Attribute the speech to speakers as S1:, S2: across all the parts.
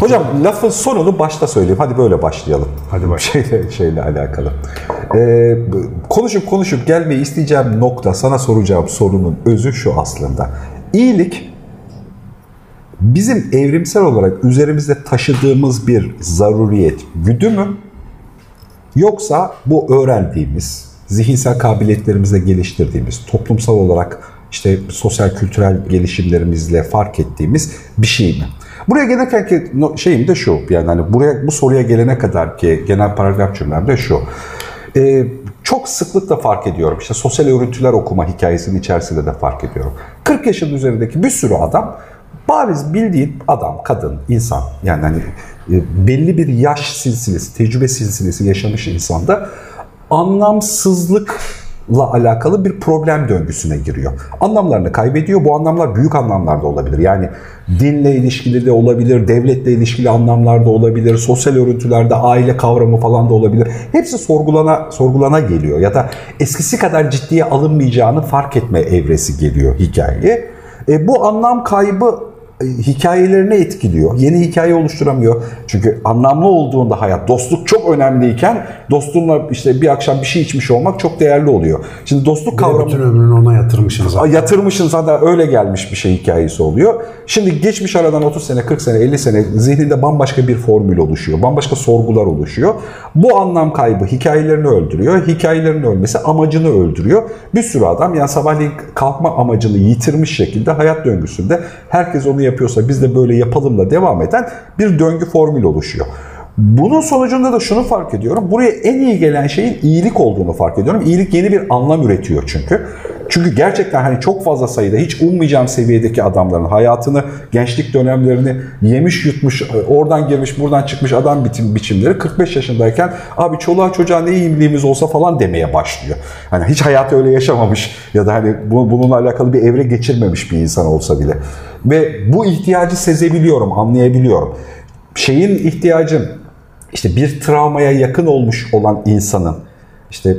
S1: Hocam lafın sonunu başta söyleyeyim. Hadi böyle başlayalım.
S2: Hadi baş.
S1: Şeyle, şeyle alakalı. Ee, konuşup konuşup gelmeyi isteyeceğim nokta, sana soracağım sorunun özü şu aslında. İyilik bizim evrimsel olarak üzerimizde taşıdığımız bir zaruriyet, güdü mü? Yoksa bu öğrendiğimiz, zihinsel kabiliyetlerimizle geliştirdiğimiz, toplumsal olarak işte sosyal kültürel gelişimlerimizle fark ettiğimiz bir şey mi? Buraya gelirken ki şeyim de şu, yani hani buraya bu soruya gelene kadar ki genel paragraf cümlemde şu. Ee, çok sıklıkla fark ediyorum. İşte sosyal örüntüler okuma hikayesinin içerisinde de fark ediyorum. 40 yaşın üzerindeki bir sürü adam bariz bildiğin adam, kadın, insan yani hani e, belli bir yaş silsilesi, tecrübe silsilesi yaşamış insanda anlamsızlıkla alakalı bir problem döngüsüne giriyor. Anlamlarını kaybediyor. Bu anlamlar büyük anlamlarda olabilir. Yani dinle ilişkili de olabilir, devletle ilişkili anlamlarda olabilir, sosyal örüntülerde aile kavramı falan da olabilir. Hepsi sorgulana sorgulana geliyor ya da eskisi kadar ciddiye alınmayacağını fark etme evresi geliyor hikayeye. E, bu anlam kaybı hikayelerini etkiliyor. Yeni hikaye oluşturamıyor. Çünkü anlamlı olduğunda hayat, dostluk çok önemliyken dostunla işte bir akşam bir şey içmiş olmak çok değerli oluyor. Şimdi dostluk kavramı...
S2: Bütün ömrünü ona yatırmışsın zaten.
S1: Yatırmışsın zaten öyle gelmiş bir şey hikayesi oluyor. Şimdi geçmiş aradan 30 sene, 40 sene, 50 sene zihninde bambaşka bir formül oluşuyor. Bambaşka sorgular oluşuyor. Bu anlam kaybı hikayelerini öldürüyor. Hikayelerin ölmesi amacını öldürüyor. Bir sürü adam yani sabahleyin kalkma amacını yitirmiş şekilde hayat döngüsünde herkes onu yapıyorsa biz de böyle yapalım da devam eden bir döngü formül oluşuyor. Bunun sonucunda da şunu fark ediyorum. Buraya en iyi gelen şeyin iyilik olduğunu fark ediyorum. İyilik yeni bir anlam üretiyor çünkü. Çünkü gerçekten hani çok fazla sayıda hiç ummayacağım seviyedeki adamların hayatını, gençlik dönemlerini yemiş yutmuş, oradan girmiş buradan çıkmış adam bitim biçimleri 45 yaşındayken abi çoluğa çocuğa ne iyiliğimiz olsa falan demeye başlıyor. Hani hiç hayatı öyle yaşamamış ya da hani bununla alakalı bir evre geçirmemiş bir insan olsa bile. Ve bu ihtiyacı sezebiliyorum, anlayabiliyorum. Şeyin ihtiyacım işte bir travmaya yakın olmuş olan insanın işte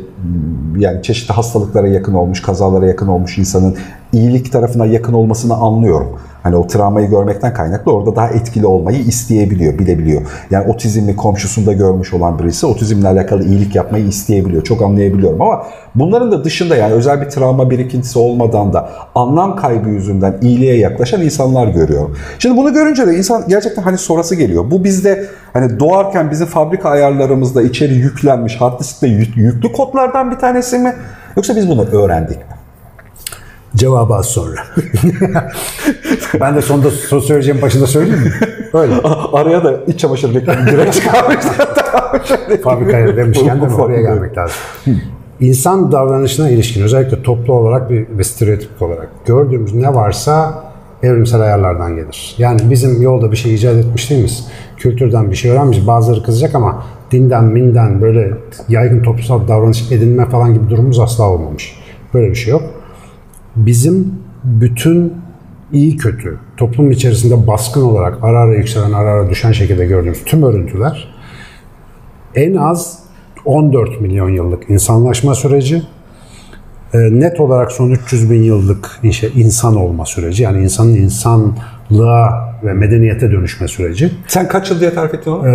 S1: yani çeşitli hastalıklara yakın olmuş, kazalara yakın olmuş insanın iyilik tarafına yakın olmasını anlıyorum. Hani o travmayı görmekten kaynaklı orada daha etkili olmayı isteyebiliyor, bilebiliyor. Yani otizmli komşusunda görmüş olan birisi otizmle alakalı iyilik yapmayı isteyebiliyor. Çok anlayabiliyorum ama bunların da dışında yani özel bir travma birikintisi olmadan da anlam kaybı yüzünden iyiliğe yaklaşan insanlar görüyorum. Şimdi bunu görünce de insan gerçekten hani sorası geliyor. Bu bizde hani doğarken bizim fabrika ayarlarımızda içeri yüklenmiş hard diskte yüklü kodlardan bir tanesi mi? Yoksa biz bunu öğrendik mi?
S2: Cevabı az sonra. ben de sonunda söyleyeceğim başında söyleyeyim mi?
S1: Öyle. Araya da iç çamaşır reklamı direkt çıkarmışlar.
S2: Fabrikaya demişken de oraya gelmek lazım. İnsan davranışına ilişkin özellikle toplu olarak ve stereotip olarak gördüğümüz ne varsa evrimsel ayarlardan gelir. Yani bizim yolda bir şey icat etmiş değil miyiz? Kültürden bir şey öğrenmiş. Bazıları kızacak ama dinden, minden böyle yaygın toplumsal davranış edinme falan gibi durumumuz asla olmamış. Böyle bir şey yok bizim bütün iyi kötü toplum içerisinde baskın olarak ara ara yükselen ara ara düşen şekilde gördüğümüz tüm örüntüler en az 14 milyon yıllık insanlaşma süreci e, net olarak son 300 bin yıllık insan olma süreci yani insanın insanlığa ve medeniyete dönüşme süreci.
S1: Sen kaç yıl diye tarif ettin onu?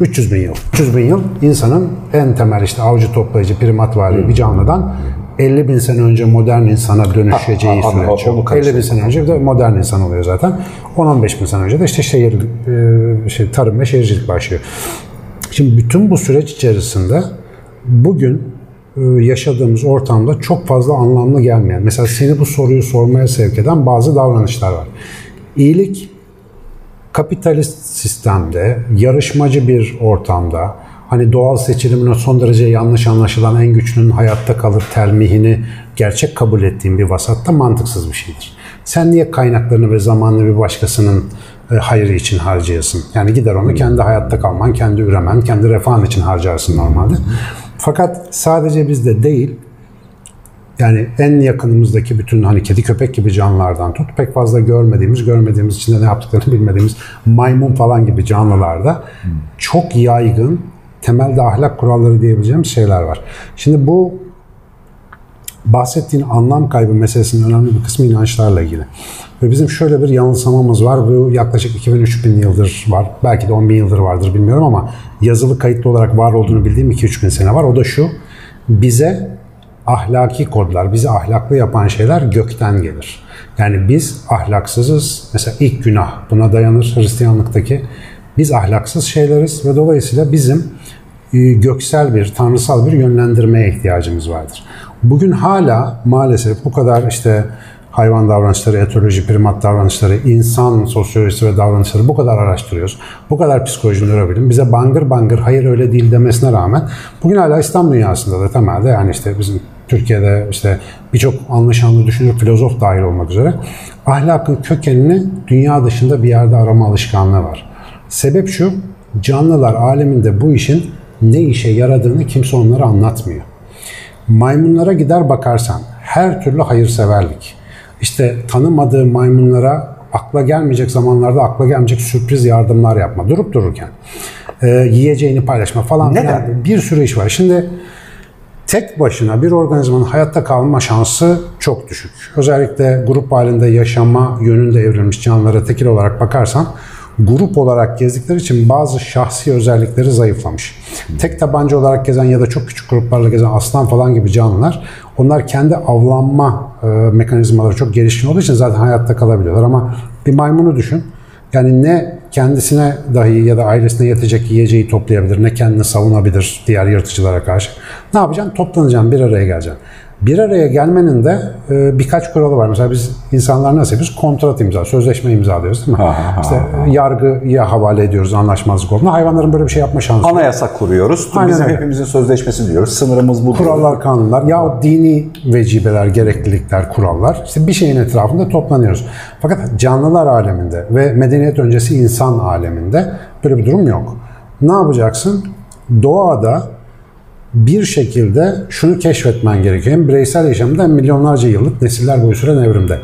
S2: 300 bin yıl. 300 bin yıl insanın en temel işte avcı toplayıcı primat vari bir canlıdan 50 bin sene önce modern insana dönüşeceği ha, süreç. 50 bin sene önce de modern insan oluyor zaten. 10-15 bin sene önce de işte şehir, e, şey, tarım ve şehircilik başlıyor. Şimdi bütün bu süreç içerisinde bugün e, yaşadığımız ortamda çok fazla anlamlı gelmeyen, mesela seni bu soruyu sormaya sevk eden bazı davranışlar var. İyilik kapitalist sistemde, yarışmacı bir ortamda, hani doğal seçilimin son derece yanlış anlaşılan en güçlünün hayatta kalır termihini gerçek kabul ettiğim bir vasatta mantıksız bir şeydir. Sen niye kaynaklarını ve zamanını bir başkasının e, hayrı için harcayasın? Yani gider onu kendi hayatta kalman, kendi üremen, kendi refahın için harcarsın normalde. Fakat sadece bizde değil, yani en yakınımızdaki bütün hani kedi köpek gibi canlılardan tut pek fazla görmediğimiz, görmediğimiz içinde ne yaptıklarını bilmediğimiz maymun falan gibi canlılarda çok yaygın temelde ahlak kuralları diyebileceğim şeyler var. Şimdi bu bahsettiğin anlam kaybı meselesinin önemli bir kısmı inançlarla ilgili. Ve bizim şöyle bir yanılsamamız var. Bu yaklaşık 2000-3000 yıldır var. Belki de 10 bin yıldır vardır bilmiyorum ama yazılı kayıtlı olarak var olduğunu bildiğim 2-3 bin sene var. O da şu. Bize ahlaki kodlar, bizi ahlaklı yapan şeyler gökten gelir. Yani biz ahlaksızız. Mesela ilk günah buna dayanır Hristiyanlıktaki. Biz ahlaksız şeyleriz ve dolayısıyla bizim göksel bir, tanrısal bir yönlendirmeye ihtiyacımız vardır. Bugün hala maalesef bu kadar işte hayvan davranışları, etoloji, primat davranışları, insan sosyolojisi ve davranışları bu kadar araştırıyoruz. Bu kadar psikoloji nörobilim bize bangır bangır hayır öyle değil demesine rağmen bugün hala İslam dünyasında da temelde yani işte bizim Türkiye'de işte birçok anlaşanlı düşünür filozof dahil olmak üzere ahlakın kökenini dünya dışında bir yerde arama alışkanlığı var. Sebep şu, canlılar aleminde bu işin ne işe yaradığını kimse onlara anlatmıyor. Maymunlara gider bakarsan her türlü hayırseverlik, işte tanımadığı maymunlara akla gelmeyecek zamanlarda akla gelmeyecek sürpriz yardımlar yapma durup dururken e, yiyeceğini paylaşma falan
S1: Neden?
S2: filan bir sürü iş var. Şimdi tek başına bir organizmanın hayatta kalma şansı çok düşük. Özellikle grup halinde yaşama yönünde evrilmiş canlılara tekil olarak bakarsan grup olarak gezdikleri için bazı şahsi özellikleri zayıflamış. Tek tabanca olarak gezen ya da çok küçük gruplarla gezen aslan falan gibi canlılar onlar kendi avlanma e, mekanizmaları çok gelişkin olduğu için zaten hayatta kalabiliyorlar ama bir maymunu düşün. Yani ne kendisine dahi ya da ailesine yetecek yiyeceği toplayabilir, ne kendini savunabilir diğer yırtıcılara karşı. Ne yapacaksın? Toplanacaksın, bir araya geleceksin. Bir araya gelmenin de e, birkaç kuralı var. Mesela biz insanlar nasıl yapıyoruz? Kontrat imza, sözleşme imzalıyoruz değil mi?
S1: Ha, ha,
S2: işte yargıya havale ediyoruz anlaşmazlık olduğunda. Hayvanların böyle bir şey yapma şansı yok.
S1: Anayasa kuruyoruz.
S2: Aynen
S1: Bizim
S2: öyle.
S1: hepimizin sözleşmesi diyoruz. Sınırımız bu.
S2: kurallar, kanunlar ya dini vecibeler, gereklilikler, kurallar. İşte bir şeyin etrafında toplanıyoruz. Fakat canlılar aleminde ve medeniyet öncesi insan aleminde böyle bir durum yok. Ne yapacaksın? Doğada bir şekilde şunu keşfetmen gerekiyor. Hem bireysel yaşamda hem milyonlarca yıllık nesiller boyu süren evrimde.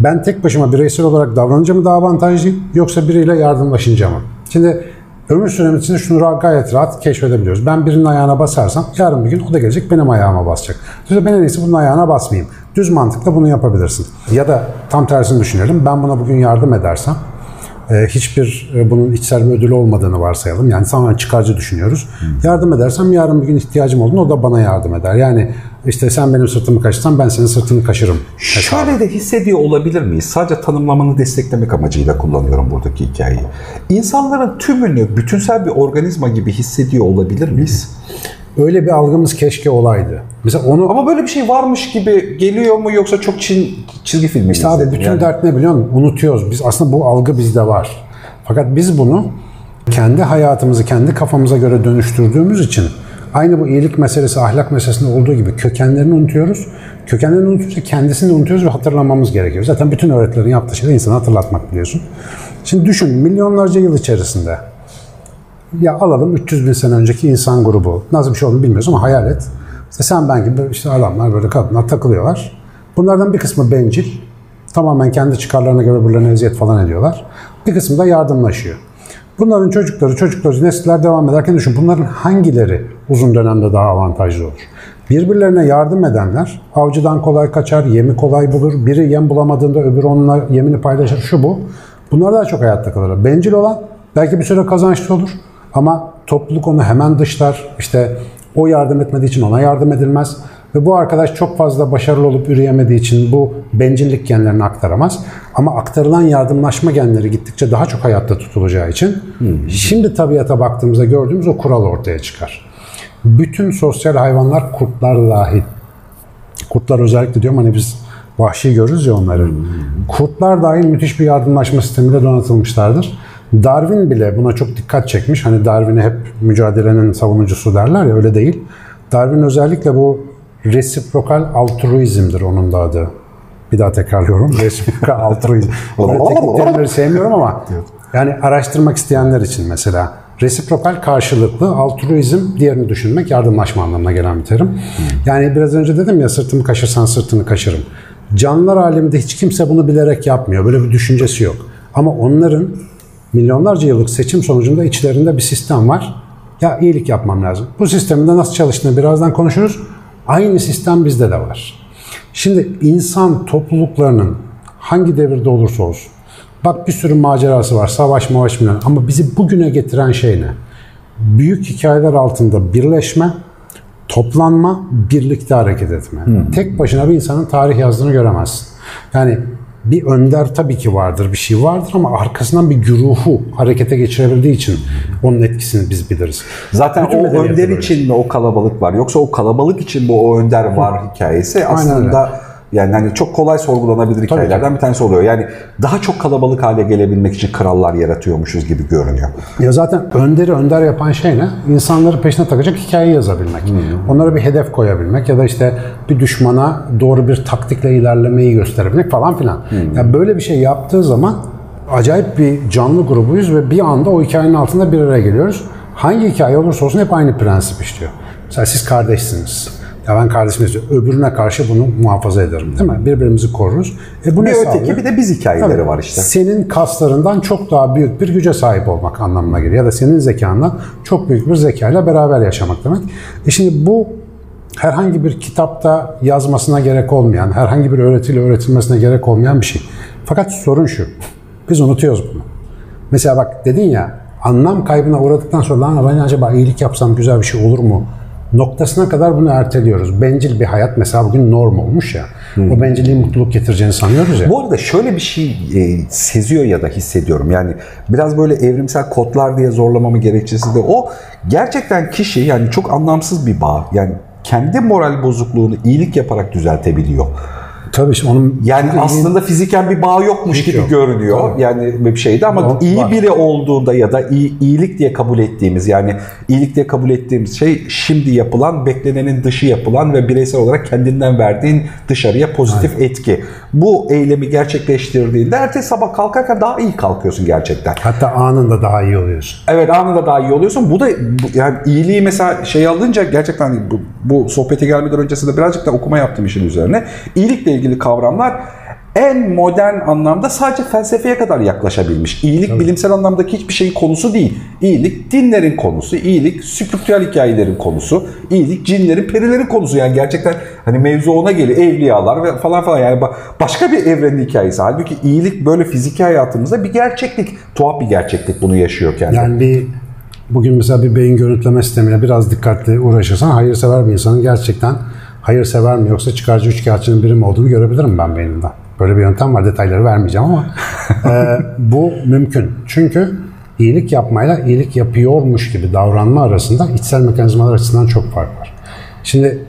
S2: Ben tek başıma bireysel olarak davranınca mı daha avantajlıyım yoksa biriyle yardımlaşınca mı? Şimdi ömür süremiz içinde şunu gayet rahat keşfedebiliyoruz. Ben birinin ayağına basarsam yarın bir gün o da gelecek benim ayağıma basacak. Dolayısıyla ben en iyisi bunun ayağına basmayayım. Düz mantıkla bunu yapabilirsin. Ya da tam tersini düşünelim. Ben buna bugün yardım edersem hiçbir e, bunun içsel bir ödülü olmadığını varsayalım. Yani tamamen çıkarcı düşünüyoruz. Yardım edersem yarın bir gün ihtiyacım olduğunda o da bana yardım eder. Yani işte sen benim sırtımı kaşırsan ben senin sırtını kaşırım.
S1: Şöyle de hissediyor olabilir miyiz? Sadece tanımlamanı desteklemek amacıyla kullanıyorum buradaki hikayeyi. İnsanların tümünü bütünsel bir organizma gibi hissediyor olabilir miyiz?
S2: Öyle bir algımız keşke olaydı. Mesela onu
S1: Ama böyle bir şey varmış gibi geliyor mu yoksa çok çin, çizgi filmi
S2: İşte abi bütün dert ne biliyor musun? Unutuyoruz. Biz aslında bu algı bizde var. Fakat biz bunu kendi hayatımızı kendi kafamıza göre dönüştürdüğümüz için aynı bu iyilik meselesi, ahlak meselesinde olduğu gibi kökenlerini unutuyoruz. Kökenlerini unutunca kendisini de unutuyoruz ve hatırlamamız gerekiyor. Zaten bütün öğretilerin yaptığı şey de insanı hatırlatmak biliyorsun. Şimdi düşün milyonlarca yıl içerisinde ya alalım 300 bin sene önceki insan grubu. Nasıl bir şey olduğunu bilmiyoruz ama hayal et. İşte sen ben gibi işte adamlar böyle kadınlar takılıyorlar. Bunlardan bir kısmı bencil. Tamamen kendi çıkarlarına göre birbirlerine eziyet falan ediyorlar. Bir kısmı da yardımlaşıyor. Bunların çocukları, çocukları, nesiller devam ederken düşün bunların hangileri uzun dönemde daha avantajlı olur? Birbirlerine yardım edenler avcıdan kolay kaçar, yemi kolay bulur. Biri yem bulamadığında öbürü onunla yemini paylaşır, şu bu. Bunlar daha çok hayatta kalır. Bencil olan belki bir süre kazançlı olur ama topluluk onu hemen dışlar. İşte o yardım etmediği için ona yardım edilmez. Ve bu arkadaş çok fazla başarılı olup üreyemediği için bu bencillik genlerini aktaramaz. Ama aktarılan yardımlaşma genleri gittikçe daha çok hayatta tutulacağı için şimdi tabiata baktığımızda gördüğümüz o kural ortaya çıkar. Bütün sosyal hayvanlar kurtlar dahil. Kurtlar özellikle diyorum hani biz vahşi görürüz ya onları. Kurtlar dahil müthiş bir yardımlaşma sistemiyle donatılmışlardır. Darwin bile buna çok dikkat çekmiş. Hani Darwin'e hep mücadelenin savunucusu derler ya öyle değil. Darwin özellikle bu reciprocal altruizmdir onun da adı. Bir daha tekrarlıyorum. Reciprocal altruizm. Böyle teknik terimleri sevmiyorum ama yani araştırmak isteyenler için mesela reciprocal karşılıklı, altruizm diğerini düşünmek, yardımlaşma anlamına gelen bir terim. Yani biraz önce dedim ya sırtımı kaşırsan sırtını kaşırım. Canlılar aleminde hiç kimse bunu bilerek yapmıyor. Böyle bir düşüncesi yok. Ama onların milyonlarca yıllık seçim sonucunda içlerinde bir sistem var. Ya iyilik yapmam lazım. Bu sistemin de nasıl çalıştığını birazdan konuşuruz. Aynı sistem bizde de var. Şimdi insan topluluklarının hangi devirde olursa olsun bak bir sürü macerası var, savaş mavaş mı ama bizi bugüne getiren şey ne? Büyük hikayeler altında birleşme, toplanma, birlikte hareket etme. Hmm. Tek başına bir insanın tarih yazdığını göremezsin. Yani bir önder tabii ki vardır, bir şey vardır ama arkasından bir güruhu harekete geçirebildiği için onun etkisini biz biliriz.
S1: Zaten Bütün o önder için mi o kalabalık var? Yoksa o kalabalık için mi o önder var hikayesi aslında yani hani çok kolay sorgulanabilir hikayelerden bir tanesi oluyor. Yani daha çok kalabalık hale gelebilmek için krallar yaratıyormuşuz gibi görünüyor.
S2: Ya zaten önderi önder yapan şey ne? İnsanları peşine takacak hikaye yazabilmek. Hmm. Onlara bir hedef koyabilmek ya da işte bir düşmana doğru bir taktikle ilerlemeyi gösterebilmek falan filan. Hmm. Yani böyle bir şey yaptığı zaman acayip bir canlı grubuyuz ve bir anda o hikayenin altında bir araya geliyoruz. Hangi hikaye olursa olsun hep aynı prensip işliyor. Mesela siz kardeşsiniz ya ben kardeşim istiyorum. Öbürüne karşı bunu muhafaza ederim değil mi? Birbirimizi koruruz.
S1: E bu bir ne öteki sağlıyor? bir de biz hikayeleri Tabii, var işte.
S2: Senin kaslarından çok daha büyük bir güce sahip olmak anlamına geliyor. Ya da senin zekandan çok büyük bir zekayla beraber yaşamak demek. E şimdi bu herhangi bir kitapta yazmasına gerek olmayan, herhangi bir öğretiyle öğretilmesine gerek olmayan bir şey. Fakat sorun şu. Biz unutuyoruz bunu. Mesela bak dedin ya anlam kaybına uğradıktan sonra lan ben acaba iyilik yapsam güzel bir şey olur mu noktasına kadar bunu erteliyoruz. Bencil bir hayat mesela bugün norm olmuş ya. Hmm. O bencilliğin mutluluk getireceğini sanıyoruz ya.
S1: Bu arada şöyle bir şey e, seziyor ya da hissediyorum. Yani biraz böyle evrimsel kodlar diye zorlamamı gerekçesi de o. Gerçekten kişi yani çok anlamsız bir bağ. Yani kendi moral bozukluğunu iyilik yaparak düzeltebiliyor.
S2: Tabii işte onun
S1: yani aslında fiziken bir bağ yokmuş gibi yok. görünüyor. Tabii. Yani bir şeydi ama o, iyi var. biri olduğunda ya da iyi, iyilik diye kabul ettiğimiz yani iyilik diye kabul ettiğimiz şey şimdi yapılan, beklenenin dışı yapılan ve bireysel olarak kendinden verdiğin dışarıya pozitif Aynen. etki. Bu eylemi gerçekleştirdiğinde ertesi sabah kalkarken daha iyi kalkıyorsun gerçekten.
S2: Hatta anında daha iyi oluyorsun.
S1: Evet anında daha iyi oluyorsun. Bu da bu, yani iyiliği mesela şey alınca gerçekten bu, bu sohbete gelmeden öncesinde birazcık da okuma yaptım işin üzerine. İyilikle ilgili kavramlar en modern anlamda sadece felsefeye kadar yaklaşabilmiş. İyilik Tabii. bilimsel anlamdaki hiçbir şeyin konusu değil. İyilik dinlerin konusu, iyilik spiritüel hikayelerin konusu, iyilik cinlerin, perilerin konusu. Yani gerçekten hani mevzu ona geliyor. Evliyalar ve falan falan yani başka bir evrenin hikayesi. Halbuki iyilik böyle fiziki hayatımızda bir gerçeklik. Tuhaf bir gerçeklik bunu yaşıyorken.
S2: Yani bir bugün mesela bir beyin görüntüleme sistemiyle biraz dikkatli uğraşırsan hayırsever bir insanın gerçekten hayırsever mi yoksa çıkarcı üçkağıtçının biri mi olduğunu görebilirim ben beynimden. Böyle bir yöntem var. Detayları vermeyeceğim ama e, bu mümkün. Çünkü iyilik yapmayla iyilik yapıyormuş gibi davranma arasında içsel mekanizmalar açısından çok fark var. Şimdi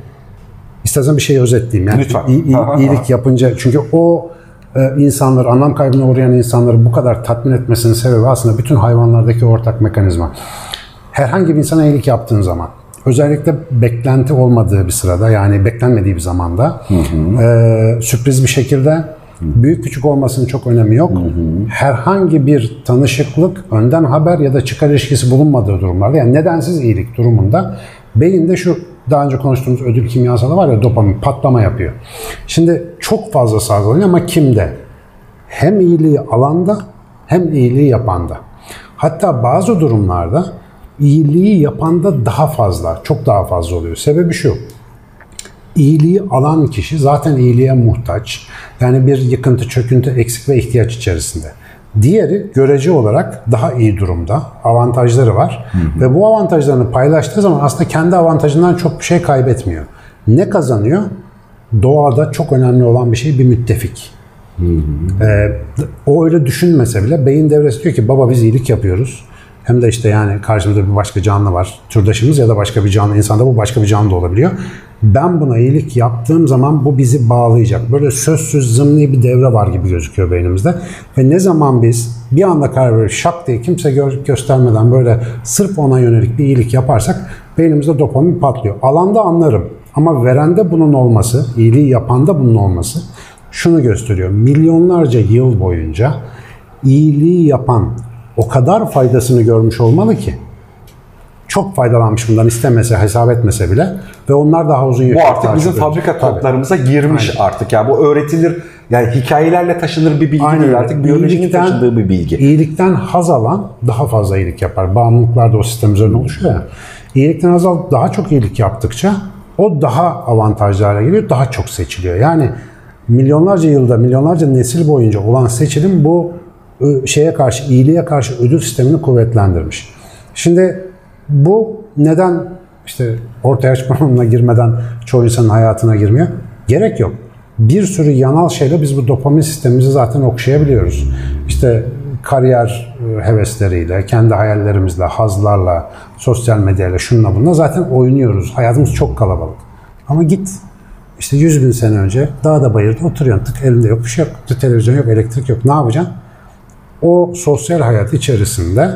S2: istersen bir şey özetleyeyim. Yani
S1: Lütfen.
S2: İyi, iyilik yapınca çünkü o e, insanlar, anlam kaybına uğrayan insanları bu kadar tatmin etmesinin sebebi aslında bütün hayvanlardaki ortak mekanizma. Herhangi bir insana iyilik yaptığın zaman Özellikle beklenti olmadığı bir sırada yani beklenmediği bir zamanda hı hı. E, sürpriz bir şekilde büyük küçük olmasının çok önemi yok. Hı hı. Herhangi bir tanışıklık, önden haber ya da çıkar ilişkisi bulunmadığı durumlarda yani nedensiz iyilik durumunda beyinde şu daha önce konuştuğumuz ödül kimyasalı var ya dopamin patlama yapıyor. Şimdi çok fazla salgılanıyor ama kimde? Hem iyiliği alanda hem iyiliği yapanda. Hatta bazı durumlarda iyiliği yapanda daha fazla, çok daha fazla oluyor. Sebebi şu, iyiliği alan kişi zaten iyiliğe muhtaç. Yani bir yıkıntı, çöküntü, eksik ve ihtiyaç içerisinde. Diğeri görece olarak daha iyi durumda. Avantajları var. Hı hı. Ve bu avantajlarını paylaştığı zaman aslında kendi avantajından çok bir şey kaybetmiyor. Ne kazanıyor? Doğada çok önemli olan bir şey bir müttefik. Hı hı. Ee, o öyle düşünmese bile beyin devresi diyor ki baba biz iyilik yapıyoruz. Hem de işte yani karşımızda bir başka canlı var. Türdaşımız ya da başka bir canlı insanda bu başka bir canlı da olabiliyor. Ben buna iyilik yaptığım zaman bu bizi bağlayacak. Böyle sözsüz zımni bir devre var gibi gözüküyor beynimizde. Ve ne zaman biz bir anda karar verip şak diye kimse gö- göstermeden böyle sırf ona yönelik bir iyilik yaparsak beynimizde dopamin patlıyor. Alanda anlarım ama verende bunun olması, iyiliği yapanda bunun olması şunu gösteriyor. Milyonlarca yıl boyunca iyiliği yapan, o kadar faydasını görmüş olmalı ki çok faydalanmış bundan istemese, hesap etmese bile ve onlar daha uzun
S1: yaşıyor. Bu artık bizim fabrika kodlarımıza girmiş Aynen. artık. Yani bu öğretilir, yani hikayelerle taşınır bir bilgi Aynen. değil artık biyolojinin taşıdığı bir bilgi.
S2: İyilikten haz alan daha fazla iyilik yapar. Bağımlılıklar da o sistem üzerine oluşuyor ya. İyilikten haz alıp daha çok iyilik yaptıkça o daha avantajlı hale geliyor, daha çok seçiliyor. Yani milyonlarca yılda, milyonlarca nesil boyunca olan seçilim bu şeye karşı, iyiliğe karşı ödül sistemini kuvvetlendirmiş. Şimdi bu neden işte orta yaş programına girmeden çoğu insanın hayatına girmiyor? Gerek yok. Bir sürü yanal şeyle biz bu dopamin sistemimizi zaten okşayabiliyoruz. İşte kariyer e, hevesleriyle, kendi hayallerimizle, hazlarla, sosyal medyayla, şunla bununla zaten oynuyoruz. Hayatımız çok kalabalık. Ama git işte 100 bin sene önce dağda bayırda oturuyorsun. Tık elinde yok bir şey yok. Televizyon yok, elektrik yok. Ne yapacaksın? O sosyal hayat içerisinde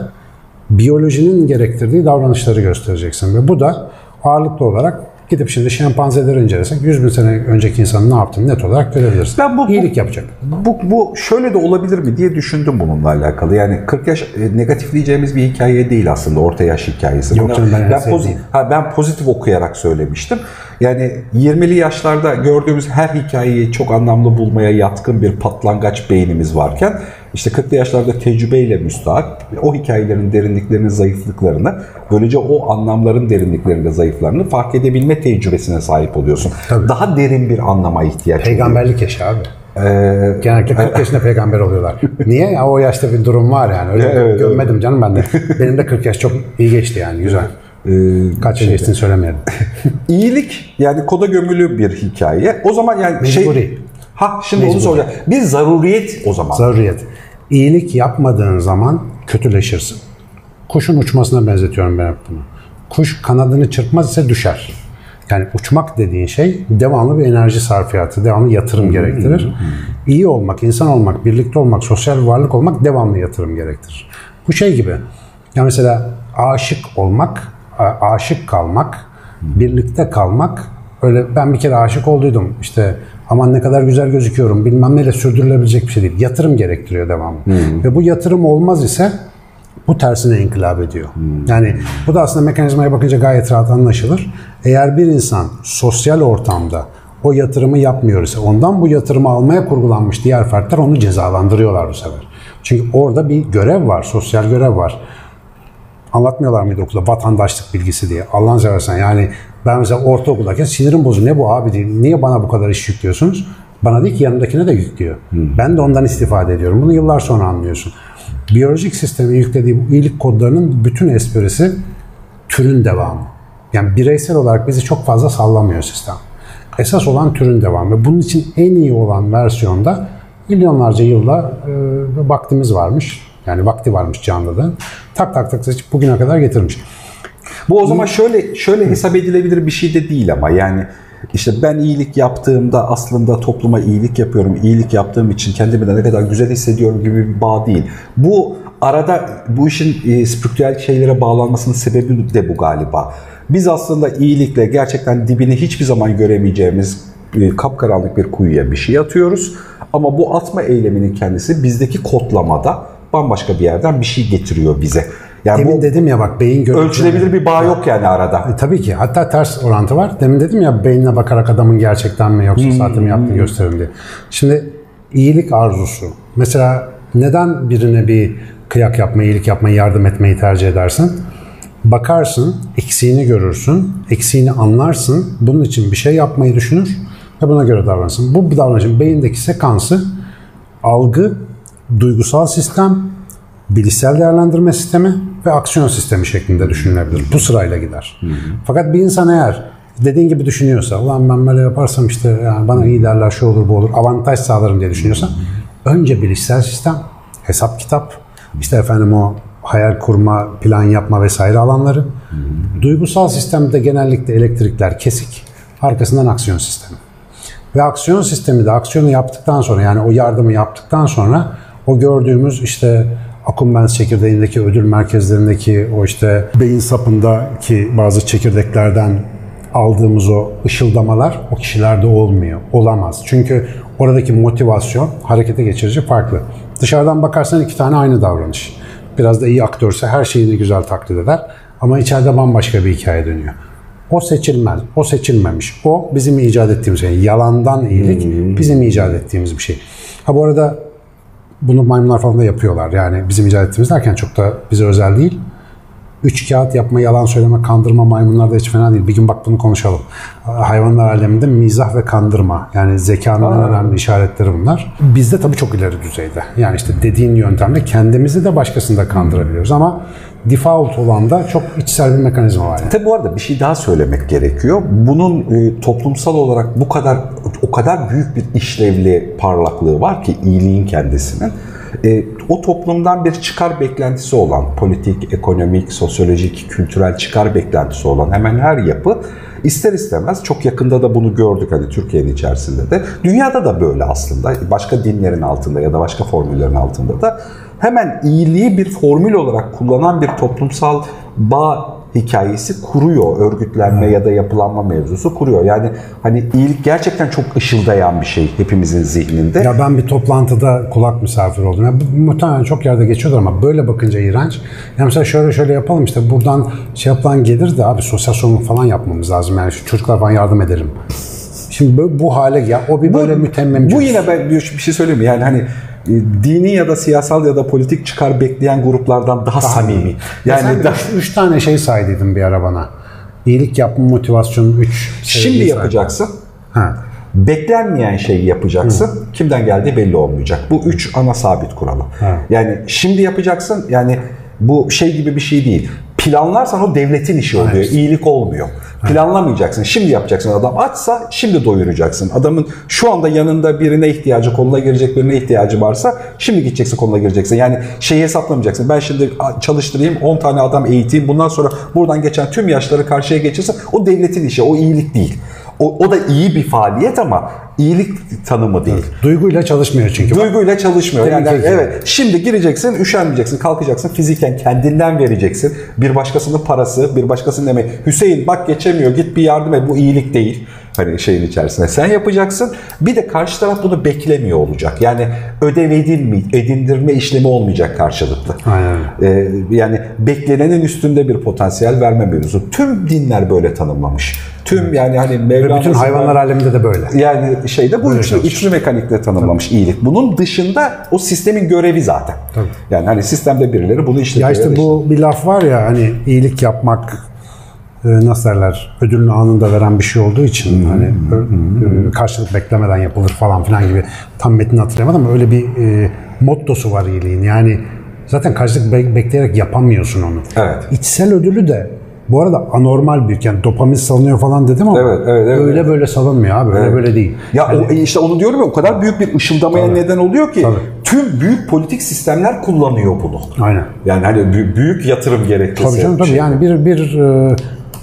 S2: biyolojinin gerektirdiği davranışları göstereceksin. Ve bu da ağırlıklı olarak gidip şimdi şempanzeleri incelesek 100 bin sene önceki insanın ne yaptığını net olarak görebiliriz. Ben bu, İyilik yapacak.
S1: Bu, bu şöyle de olabilir mi diye düşündüm bununla alakalı. Yani 40 yaş e, negatifleyeceğimiz bir hikaye değil aslında orta yaş hikayesi.
S2: Yok canım ben, ben,
S1: pozitif, ha, ben pozitif okuyarak söylemiştim. Yani 20'li yaşlarda gördüğümüz her hikayeyi çok anlamlı bulmaya yatkın bir patlangaç beynimiz varken işte 40'lı yaşlarda tecrübeyle müstahak o hikayelerin derinliklerini, zayıflıklarını böylece o anlamların derinliklerinde zayıflarını fark edebilme tecrübesine sahip oluyorsun.
S2: Tabii.
S1: Daha derin bir anlama ihtiyaç
S2: Peygamberlik yaşı abi. Ee, Genellikle 40 yaşında peygamber oluyorlar. Niye? Ya o yaşta bir durum var yani. Öyle evet, gömmedim canım ben de. Benim de 40 yaş çok iyi geçti yani güzel. Ee, Kaç şey geçtiğini söylemeyelim.
S1: İyilik yani koda gömülü bir hikaye. O zaman yani
S2: Mecburi.
S1: şey... Ha şimdi Mecburi. onu soracağım. Bir zaruriyet o zaman.
S2: Zaruriyet. İyilik yapmadığın zaman kötüleşirsin. Kuşun uçmasına benzetiyorum ben bunu. Kuş kanadını çırpmaz ise düşer. Yani uçmak dediğin şey devamlı bir enerji sarfiyatı, devamlı yatırım gerektirir. İyi olmak, insan olmak, birlikte olmak, sosyal varlık olmak devamlı yatırım gerektirir. Bu şey gibi. Ya mesela aşık olmak, aşık kalmak, birlikte kalmak öyle ben bir kere aşık olduydum. İşte aman ne kadar güzel gözüküyorum bilmem neyle sürdürülebilecek bir şey değil. Yatırım gerektiriyor devamlı. Hmm. Ve bu yatırım olmaz ise bu tersine inkılap ediyor. Hmm. Yani bu da aslında mekanizmaya bakınca gayet rahat anlaşılır. Eğer bir insan sosyal ortamda o yatırımı yapmıyor ise ondan bu yatırımı almaya kurgulanmış diğer fertler onu cezalandırıyorlar bu sefer. Çünkü orada bir görev var, sosyal görev var. Anlatmıyorlar mıydı okulda vatandaşlık bilgisi diye. Allah'ın seversen yani ben mesela ortaokuldayken sinirim bozu. Ne bu abi diye. Niye bana bu kadar iş yüklüyorsunuz? Bana değil ki yanındakine de yüklüyor. Hmm. Ben de ondan istifade ediyorum. Bunu yıllar sonra anlıyorsun. Biyolojik sistemi yüklediği bu iyilik kodlarının bütün esprisi türün devamı. Yani bireysel olarak bizi çok fazla sallamıyor sistem. Esas olan türün devamı. Bunun için en iyi olan versiyonda milyonlarca yılda e, vaktimiz varmış. Yani vakti varmış canlıda. Tak tak tak seçip bugüne kadar getirmiş.
S1: Bu o zaman şöyle şöyle hesap edilebilir bir şey de değil ama yani işte ben iyilik yaptığımda aslında topluma iyilik yapıyorum. İyilik yaptığım için kendimi de ne kadar güzel hissediyorum gibi bir bağ değil. Bu arada bu işin e, spiritüel şeylere bağlanmasının sebebi de bu galiba. Biz aslında iyilikle gerçekten dibini hiçbir zaman göremeyeceğimiz e, kapkaranlık bir kuyuya bir şey atıyoruz. Ama bu atma eyleminin kendisi bizdeki kodlamada bambaşka bir yerden bir şey getiriyor bize.
S2: Yani Demin bu dedim ya bak beyin
S1: görüntüleri. Ölçülebilir bir bağ yok yani arada.
S2: E, tabii ki. Hatta ters orantı var. Demin dedim ya beynine bakarak adamın gerçekten mi yoksa hmm. sahte mi yaptığını gösterin diye. Şimdi iyilik arzusu. Mesela neden birine bir kıyak yapmayı, iyilik yapmayı, yardım etmeyi tercih edersin? Bakarsın, eksiğini görürsün, eksiğini anlarsın, bunun için bir şey yapmayı düşünür ve buna göre davranırsın. Bu davranışın beyindeki sekansı algı, duygusal sistem, bilişsel değerlendirme sistemi ve aksiyon sistemi şeklinde düşünülebilir. Bu sırayla gider. Fakat bir insan eğer dediğin gibi düşünüyorsa, ulan ben böyle yaparsam işte yani bana iyi derler, şu olur bu olur, avantaj sağlarım diye düşünüyorsa, önce bilişsel sistem, hesap kitap, işte efendim o hayal kurma, plan yapma vesaire alanları. Duygusal sistemde genellikle elektrikler kesik, arkasından aksiyon sistemi. Ve aksiyon sistemi de aksiyonu yaptıktan sonra yani o yardımı yaptıktan sonra o gördüğümüz işte Akumbens çekirdeğindeki ödül merkezlerindeki o işte beyin sapındaki bazı çekirdeklerden aldığımız o ışıldamalar o kişilerde olmuyor. Olamaz. Çünkü oradaki motivasyon harekete geçirici farklı. Dışarıdan bakarsan iki tane aynı davranış. Biraz da iyi aktörse her şeyini güzel taklit eder. Ama içeride bambaşka bir hikaye dönüyor. O seçilmez, o seçilmemiş. O bizim icat ettiğimiz şey. Yalandan iyilik hmm. bizim icat ettiğimiz bir şey. Ha bu arada bunu maymunlar falan da yapıyorlar. Yani bizim icat ettiğimiz derken çok da bize özel değil. Üç kağıt yapma, yalan söyleme, kandırma maymunlar da hiç fena değil. Bir gün bak bunu konuşalım. Hayvanlar aleminde mizah ve kandırma. Yani zekanın en önemli işaretleri bunlar. Bizde tabii çok ileri düzeyde. Yani işte dediğin yöntemle kendimizi de başkasını da kandırabiliyoruz ama default olan da çok içsel bir mekanizma var. Yani.
S1: Tabii bu arada bir şey daha söylemek gerekiyor. Bunun e, toplumsal olarak bu kadar o kadar büyük bir işlevli parlaklığı var ki iyiliğin kendisinin. E, o toplumdan bir çıkar beklentisi olan, politik, ekonomik, sosyolojik, kültürel çıkar beklentisi olan hemen her yapı ister istemez çok yakında da bunu gördük hani Türkiye'nin içerisinde de. Dünyada da böyle aslında. Başka dinlerin altında ya da başka formüllerin altında da hemen iyiliği bir formül olarak kullanan bir toplumsal bağ hikayesi kuruyor. Örgütlenme ya da yapılanma mevzusu kuruyor. Yani hani iyilik gerçekten çok ışıldayan bir şey hepimizin zihninde.
S2: Ya ben bir toplantıda kulak misafir oldum. Yani muhtemelen çok yerde geçiyordur ama böyle bakınca iğrenç. Yani mesela şöyle şöyle yapalım işte buradan şey yapılan gelir de abi sosyal sorumluluk falan yapmamız lazım. Yani şu çocuklar falan yardım edelim. Şimdi bu, bu hale ya o bir böyle mütemmemci.
S1: Bu yine ben bir şey söyleyeyim mi? Yani hani dini ya da siyasal ya da politik çıkar bekleyen gruplardan daha, daha samimi.
S2: Yani ya da... üç, üç tane şey saydıydın bir ara bana. İyilik yapma motivasyonu üç.
S1: Şimdi yapacaksın. Ha. Beklenmeyen şeyi yapacaksın. Hı. Kimden geldiği belli olmayacak. Bu üç ana sabit kuralı. Ha. Yani şimdi yapacaksın. Yani bu şey gibi bir şey değil. Planlarsan o devletin işi oluyor. Evet. İyilik olmuyor. Planlamayacaksın. Şimdi yapacaksın. Adam açsa şimdi doyuracaksın. Adamın şu anda yanında birine ihtiyacı, koluna girecek birine ihtiyacı varsa şimdi gideceksin koluna gireceksin. Yani şeyi hesaplamayacaksın. Ben şimdi çalıştırayım 10 tane adam eğiteyim. Bundan sonra buradan geçen tüm yaşları karşıya geçirse o devletin işi. O iyilik değil. O, o da iyi bir faaliyet ama iyilik tanımı değil. Evet.
S2: Duyguyla çalışmıyor çünkü.
S1: Duyguyla çalışmıyor. Yani, yani evet. Şimdi gireceksin, üşenmeyeceksin, kalkacaksın, fiziken kendinden vereceksin. Bir başkasının parası, bir başkasının emeği. Hüseyin bak geçemiyor, git bir yardım et. Bu iyilik değil. Hani şeyin içerisinde. Sen yapacaksın. Bir de karşı taraf bunu beklemiyor olacak. Yani ödev edinme, edindirme işlemi olmayacak karşılıklı.
S2: Aynen.
S1: Ee, yani beklenenin üstünde bir potansiyel verme mevzusu. Tüm dinler böyle tanımlamış. Tüm yani hani
S2: Mevlana bütün hayvanlar aleminde de böyle.
S1: Yani şeyde bu üçlü, üçlü mekanikle tanımlamış Tabii. iyilik. Bunun dışında o sistemin görevi zaten. Tabii. Yani hani sistemde birileri bunu işletiyor.
S2: Ya işte bu bir laf var ya hani iyilik yapmak nasıl derler ödülünü anında veren bir şey olduğu için hmm. hani hmm. karşılık beklemeden yapılır falan filan gibi tam metni hatırlayamadım ama öyle bir e, mottosu var iyiliğin. Yani zaten karşılık bekleyerek yapamıyorsun onu.
S1: Evet.
S2: İçsel ödülü de bu arada anormal bir yani dopamin salınıyor falan dedim ama
S1: evet, evet, evet,
S2: öyle böyle salınmıyor abi. Öyle evet. böyle değil.
S1: Ya yani, o, işte onu diyorum ya o kadar büyük bir ışıldamaya tabii, neden oluyor ki tabii. tüm büyük politik sistemler kullanıyor bunu.
S2: Aynen.
S1: Yani hani büyük yatırım gerekçesi.
S2: Tabii canım tabii. Şey. Yani bir bir e,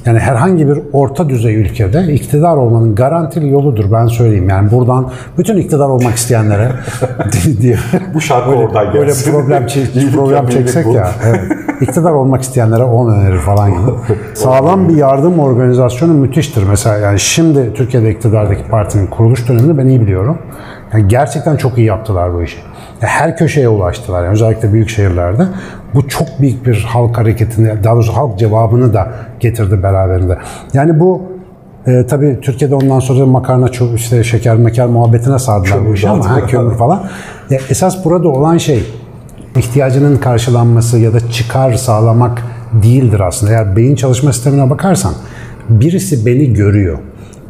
S2: yani herhangi bir orta düzey ülkede iktidar olmanın garantili yoludur ben söyleyeyim. Yani buradan bütün iktidar olmak isteyenlere
S1: diye bu şarkı böyle, oradan
S2: Böyle problem, çek, problem çeksek ya. Evet. İktidar olmak isteyenlere 10 önerir falan gibi. Sağlam bir yardım organizasyonu müthiştir. Mesela yani şimdi Türkiye'de iktidardaki partinin kuruluş dönemini ben iyi biliyorum. Yani gerçekten çok iyi yaptılar bu işi. Her köşeye ulaştılar. Yani özellikle büyük şehirlerde. Bu çok büyük bir halk hareketini, daha doğrusu halk cevabını da getirdi beraberinde. Yani bu e, tabii Türkiye'de ondan sonra makarna işte şeker meker muhabbetine sardılar kömür bu işi ama ha, kömür falan. Ya, esas burada olan şey ihtiyacının karşılanması ya da çıkar sağlamak değildir aslında. Eğer beyin çalışma sistemine bakarsan birisi beni görüyor.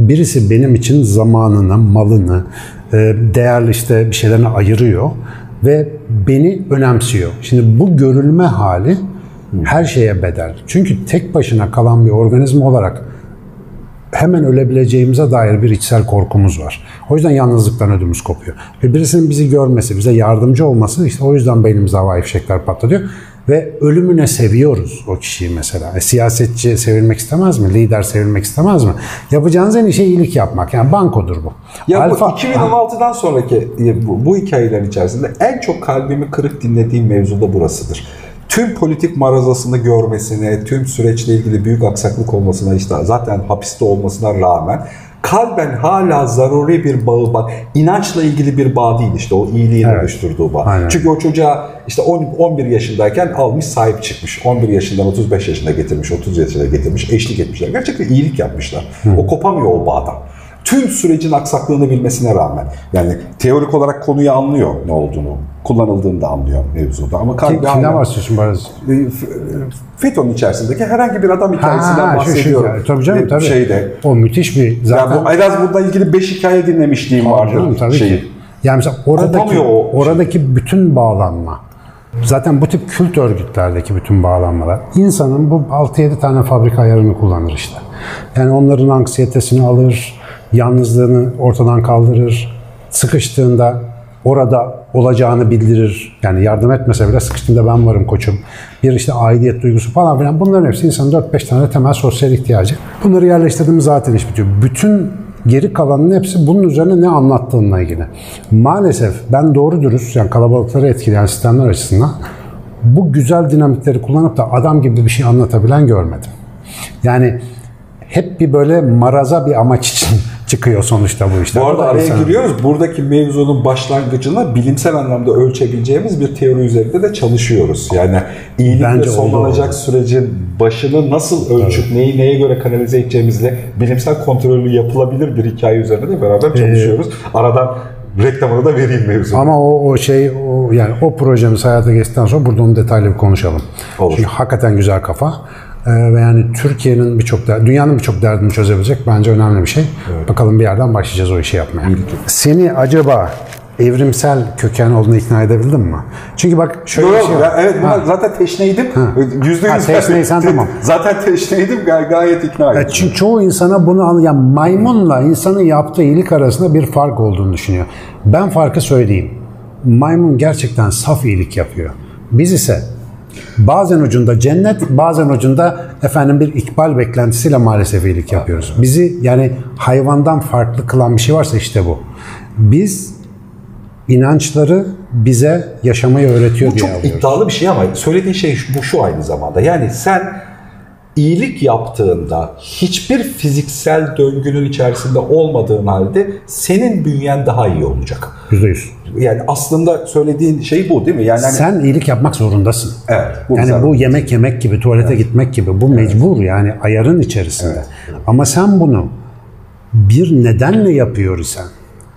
S2: Birisi benim için zamanını, malını, e, değerli işte bir şeylerini ayırıyor ve beni önemsiyor. Şimdi bu görülme hali her şeye bedel. Çünkü tek başına kalan bir organizma olarak hemen ölebileceğimize dair bir içsel korkumuz var. O yüzden yalnızlıktan ödümüz kopuyor. Ve birisinin bizi görmesi, bize yardımcı olması işte o yüzden beynimizde havai fişekler patlatıyor. Ve ölümüne seviyoruz o kişiyi mesela. E, siyasetçi sevilmek istemez mi? Lider sevilmek istemez mi? Yapacağınız en iyi şey iyilik yapmak. Yani bankodur bu.
S1: Ya Alfa, bu 2016'dan sonraki bu, bu hikayelerin içerisinde en çok kalbimi kırık dinlediğim mevzu da burasıdır tüm politik marazasını görmesine, tüm süreçle ilgili büyük aksaklık olmasına işte zaten hapiste olmasına rağmen kalben hala zaruri bir bağı bak inançla ilgili bir bağ değil işte o iyiliğin evet. oluşturduğu bağ. Aynen. Çünkü o çocuğa işte 10, 11 yaşındayken almış sahip çıkmış. 11 yaşından 35 yaşına getirmiş, 30 yaşına getirmiş, eşlik etmişler. Gerçekten iyilik yapmışlar. Hı. O kopamıyor o bağdan. Tüm sürecin aksaklığını bilmesine rağmen. Yani teorik olarak konuyu anlıyor ne olduğunu. Kullanıldığını da anlıyor mevzuda. Ama
S2: Kim,
S1: kalbi
S2: kimden
S1: hala-
S2: bahsediyorsun Barış?
S1: e, F- FETÖ'nün içerisindeki herhangi bir adam hikayesinden
S2: Ha, şu- şu
S1: bahsediyorum.
S2: hikaye. Tabii canım
S1: E,
S2: tabii.
S1: Şeyde.
S2: O müthiş bir zaten.
S1: Ya bu Elazığ'la ilgili 5 hikaye dinlemişliğim vardı.
S2: Canım, tabii
S1: şeyi.
S2: ki. Yani mesela oradaki,
S1: o
S2: oradaki bütün bağlanma, zaten bu tip kült örgütlerdeki bütün bağlanmalar, insanın bu 6-7 tane fabrika ayarını kullanır işte. Yani onların anksiyetesini alır, yalnızlığını ortadan kaldırır, sıkıştığında orada olacağını bildirir. Yani yardım etmese bile sıkıştığında ben varım koçum. Bir işte aidiyet duygusu falan filan. Bunların hepsi insanın 4-5 tane temel sosyal ihtiyacı. Bunları yerleştirdiğimiz zaten iş bitiyor. Bütün geri kalanın hepsi bunun üzerine ne anlattığınla ilgili. Maalesef ben doğru dürüst yani kalabalıkları etkileyen sistemler açısından bu güzel dinamikleri kullanıp da adam gibi bir şey anlatabilen görmedim. Yani hep bir böyle maraza bir amaç çıkıyor sonuçta bu işler.
S1: Bu arada
S2: da
S1: araya
S2: insanın-
S1: giriyoruz. Buradaki mevzunun başlangıcına bilimsel anlamda ölçebileceğimiz bir teori üzerinde de çalışıyoruz. Yani
S2: Bence oldu,
S1: sonlanacak
S2: oldu.
S1: sürecin başını nasıl ölçüp neyi neye göre kanalize edeceğimizle bilimsel kontrolü yapılabilir bir hikaye üzerine de beraber çalışıyoruz. Aradan reklamını da vereyim mevzu.
S2: Ama o, o şey o yani o projemiz hayata geçtikten sonra burada onu detaylı bir konuşalım.
S1: Olur.
S2: Çünkü hakikaten güzel kafa. Ee, ve yani Türkiye'nin birçok der- dünyanın birçok derdini çözebilecek bence önemli bir şey. Bakalım bir yerden başlayacağız o işi yapmaya. Seni acaba evrimsel köken olduğunu ikna edebildin mi? Çünkü bak şöyle
S1: Yok,
S2: bir şey var.
S1: ya evet buna zaten teşneydim. Yüzde yüz.
S2: teşneysen tamam.
S1: Zaten teşneydim gay- gayet ikna
S2: Ya
S1: ettim.
S2: Çünkü çoğu insana bunu an- yani maymunla insanın yaptığı iyilik arasında bir fark olduğunu düşünüyor. Ben farkı söyleyeyim. Maymun gerçekten saf iyilik yapıyor. Biz ise bazen ucunda cennet, bazen ucunda efendim bir ikbal beklentisiyle maalesef iyilik yapıyoruz. Bizi yani hayvandan farklı kılan bir şey varsa işte bu. Biz inançları bize yaşamayı öğretiyor
S1: Bu
S2: diye
S1: çok
S2: alıyoruz.
S1: iddialı bir şey ama söylediğin şey bu şu aynı zamanda. Yani sen iyilik yaptığında hiçbir fiziksel döngünün içerisinde olmadığın halde senin bünyen daha iyi olacak.
S2: Yüzde yüz.
S1: Yani aslında söylediğin şey bu değil mi? Yani hani-
S2: Sen iyilik yapmak zorundasın.
S1: Evet, bu
S2: yani bu yemek yemek gibi, tuvalete gitmek gibi. Bu mecbur yani ayarın içerisinde. Ama sen bunu bir nedenle yapıyor isen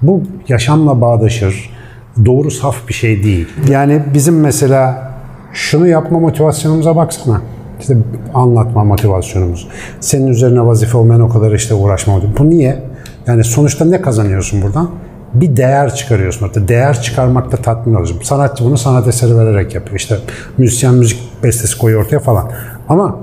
S2: bu yaşamla bağdaşır. Doğru saf bir şey değil. Yani bizim mesela şunu yapma motivasyonumuza baksana. İşte anlatma motivasyonumuz. Senin üzerine vazife olmayan o kadar işte uğraşma. Bu niye? Yani sonuçta ne kazanıyorsun buradan? bir değer çıkarıyorsun orada. Değer çıkarmakta tatmin oluyorsun. Sanatçı bunu sanat eseri vererek yapıyor. İşte müzisyen müzik bestesi koyuyor ortaya falan. Ama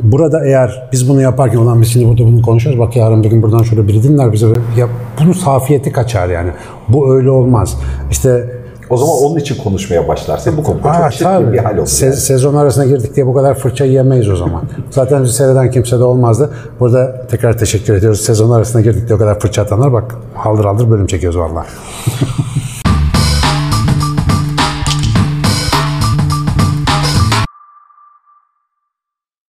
S2: burada eğer biz bunu yaparken olan biz şimdi burada bunu konuşuyoruz. Bak yarın bir gün buradan şöyle biri dinler bize. Ya bunun safiyeti kaçar yani. Bu öyle olmaz. İşte
S1: o zaman onun için konuşmaya başlarsa bu konuda
S2: Aa,
S1: çok çirkin bir hal olur.
S2: Se-
S1: yani.
S2: Sezon arasına girdik diye bu kadar fırça yiyemeyiz o zaman. Zaten bizi seyreden kimse de olmazdı. Burada tekrar teşekkür ediyoruz. Sezon arasına girdik diye o kadar fırça atanlar bak haldır haldır bölüm çekiyoruz vallahi.